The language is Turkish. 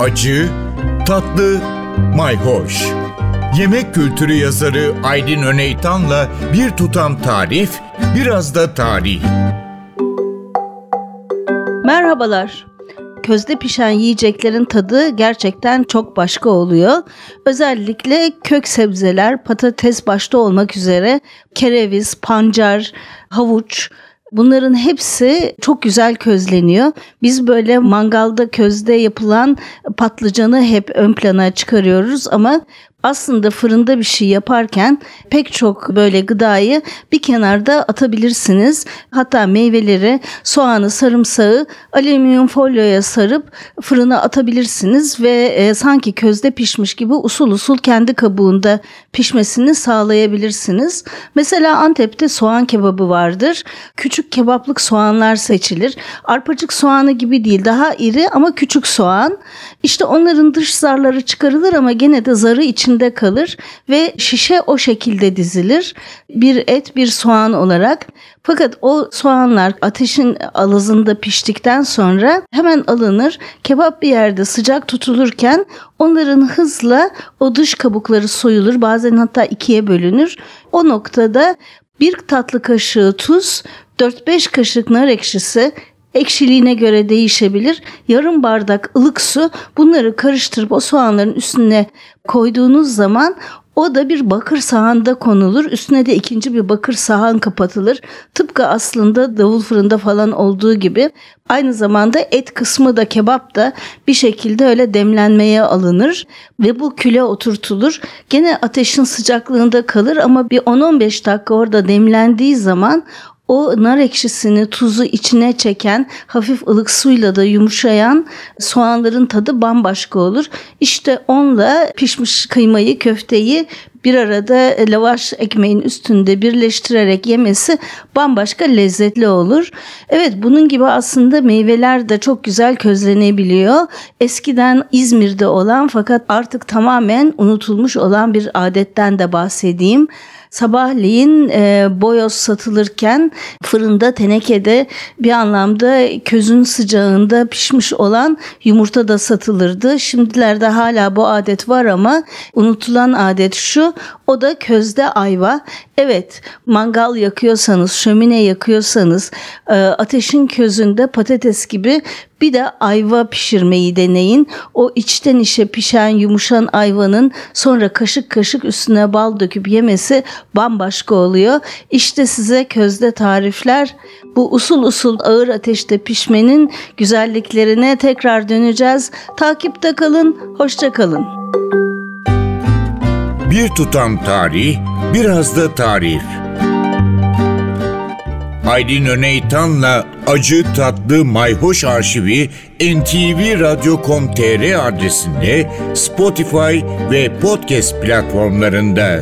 acı, tatlı, mayhoş. Yemek kültürü yazarı Aydın Öneytan'la bir tutam tarif, biraz da tarih. Merhabalar. Közde pişen yiyeceklerin tadı gerçekten çok başka oluyor. Özellikle kök sebzeler, patates başta olmak üzere kereviz, pancar, havuç, Bunların hepsi çok güzel közleniyor. Biz böyle mangalda közde yapılan patlıcanı hep ön plana çıkarıyoruz ama aslında fırında bir şey yaparken pek çok böyle gıdayı bir kenarda atabilirsiniz. Hatta meyveleri, soğanı, sarımsağı alüminyum folyoya sarıp fırına atabilirsiniz ve e, sanki közde pişmiş gibi usul usul kendi kabuğunda pişmesini sağlayabilirsiniz. Mesela Antep'te soğan kebabı vardır. Küçük kebaplık soğanlar seçilir. Arpacık soğanı gibi değil, daha iri ama küçük soğan. İşte onların dış zarları çıkarılır ama gene de zarı için içinde kalır ve şişe o şekilde dizilir. Bir et bir soğan olarak. Fakat o soğanlar ateşin alızında piştikten sonra hemen alınır. Kebap bir yerde sıcak tutulurken onların hızla o dış kabukları soyulur. Bazen hatta ikiye bölünür. O noktada bir tatlı kaşığı tuz, 4-5 kaşık nar ekşisi, ekşiliğine göre değişebilir. Yarım bardak ılık su bunları karıştırıp o soğanların üstüne koyduğunuz zaman o da bir bakır sahanda konulur. Üstüne de ikinci bir bakır sahan kapatılır. Tıpkı aslında davul fırında falan olduğu gibi. Aynı zamanda et kısmı da kebap da bir şekilde öyle demlenmeye alınır ve bu küle oturtulur. Gene ateşin sıcaklığında kalır ama bir 10-15 dakika orada demlendiği zaman o nar ekşisini, tuzu içine çeken, hafif ılık suyla da yumuşayan soğanların tadı bambaşka olur. İşte onunla pişmiş kıymayı, köfteyi bir arada lavaş ekmeğin üstünde birleştirerek yemesi bambaşka lezzetli olur. Evet bunun gibi aslında meyveler de çok güzel közlenebiliyor. Eskiden İzmir'de olan fakat artık tamamen unutulmuş olan bir adetten de bahsedeyim sabahleyin e, boyoz satılırken fırında tenekede bir anlamda közün sıcağında pişmiş olan yumurta da satılırdı. Şimdilerde hala bu adet var ama unutulan adet şu o da közde ayva. Evet mangal yakıyorsanız, şömine yakıyorsanız e, ateşin közünde patates gibi bir de ayva pişirmeyi deneyin. O içten içe pişen yumuşan ayvanın sonra kaşık kaşık üstüne bal döküp yemesi bambaşka oluyor. İşte size közde tarifler. Bu usul usul ağır ateşte pişmenin güzelliklerine tekrar döneceğiz. Takipte kalın, hoşça kalın. Bir tutam tarih, biraz da tarif. Aydın Öneytan'la Acı Tatlı Mayhoş Arşivi ntvradio.com.tr adresinde Spotify ve podcast platformlarında.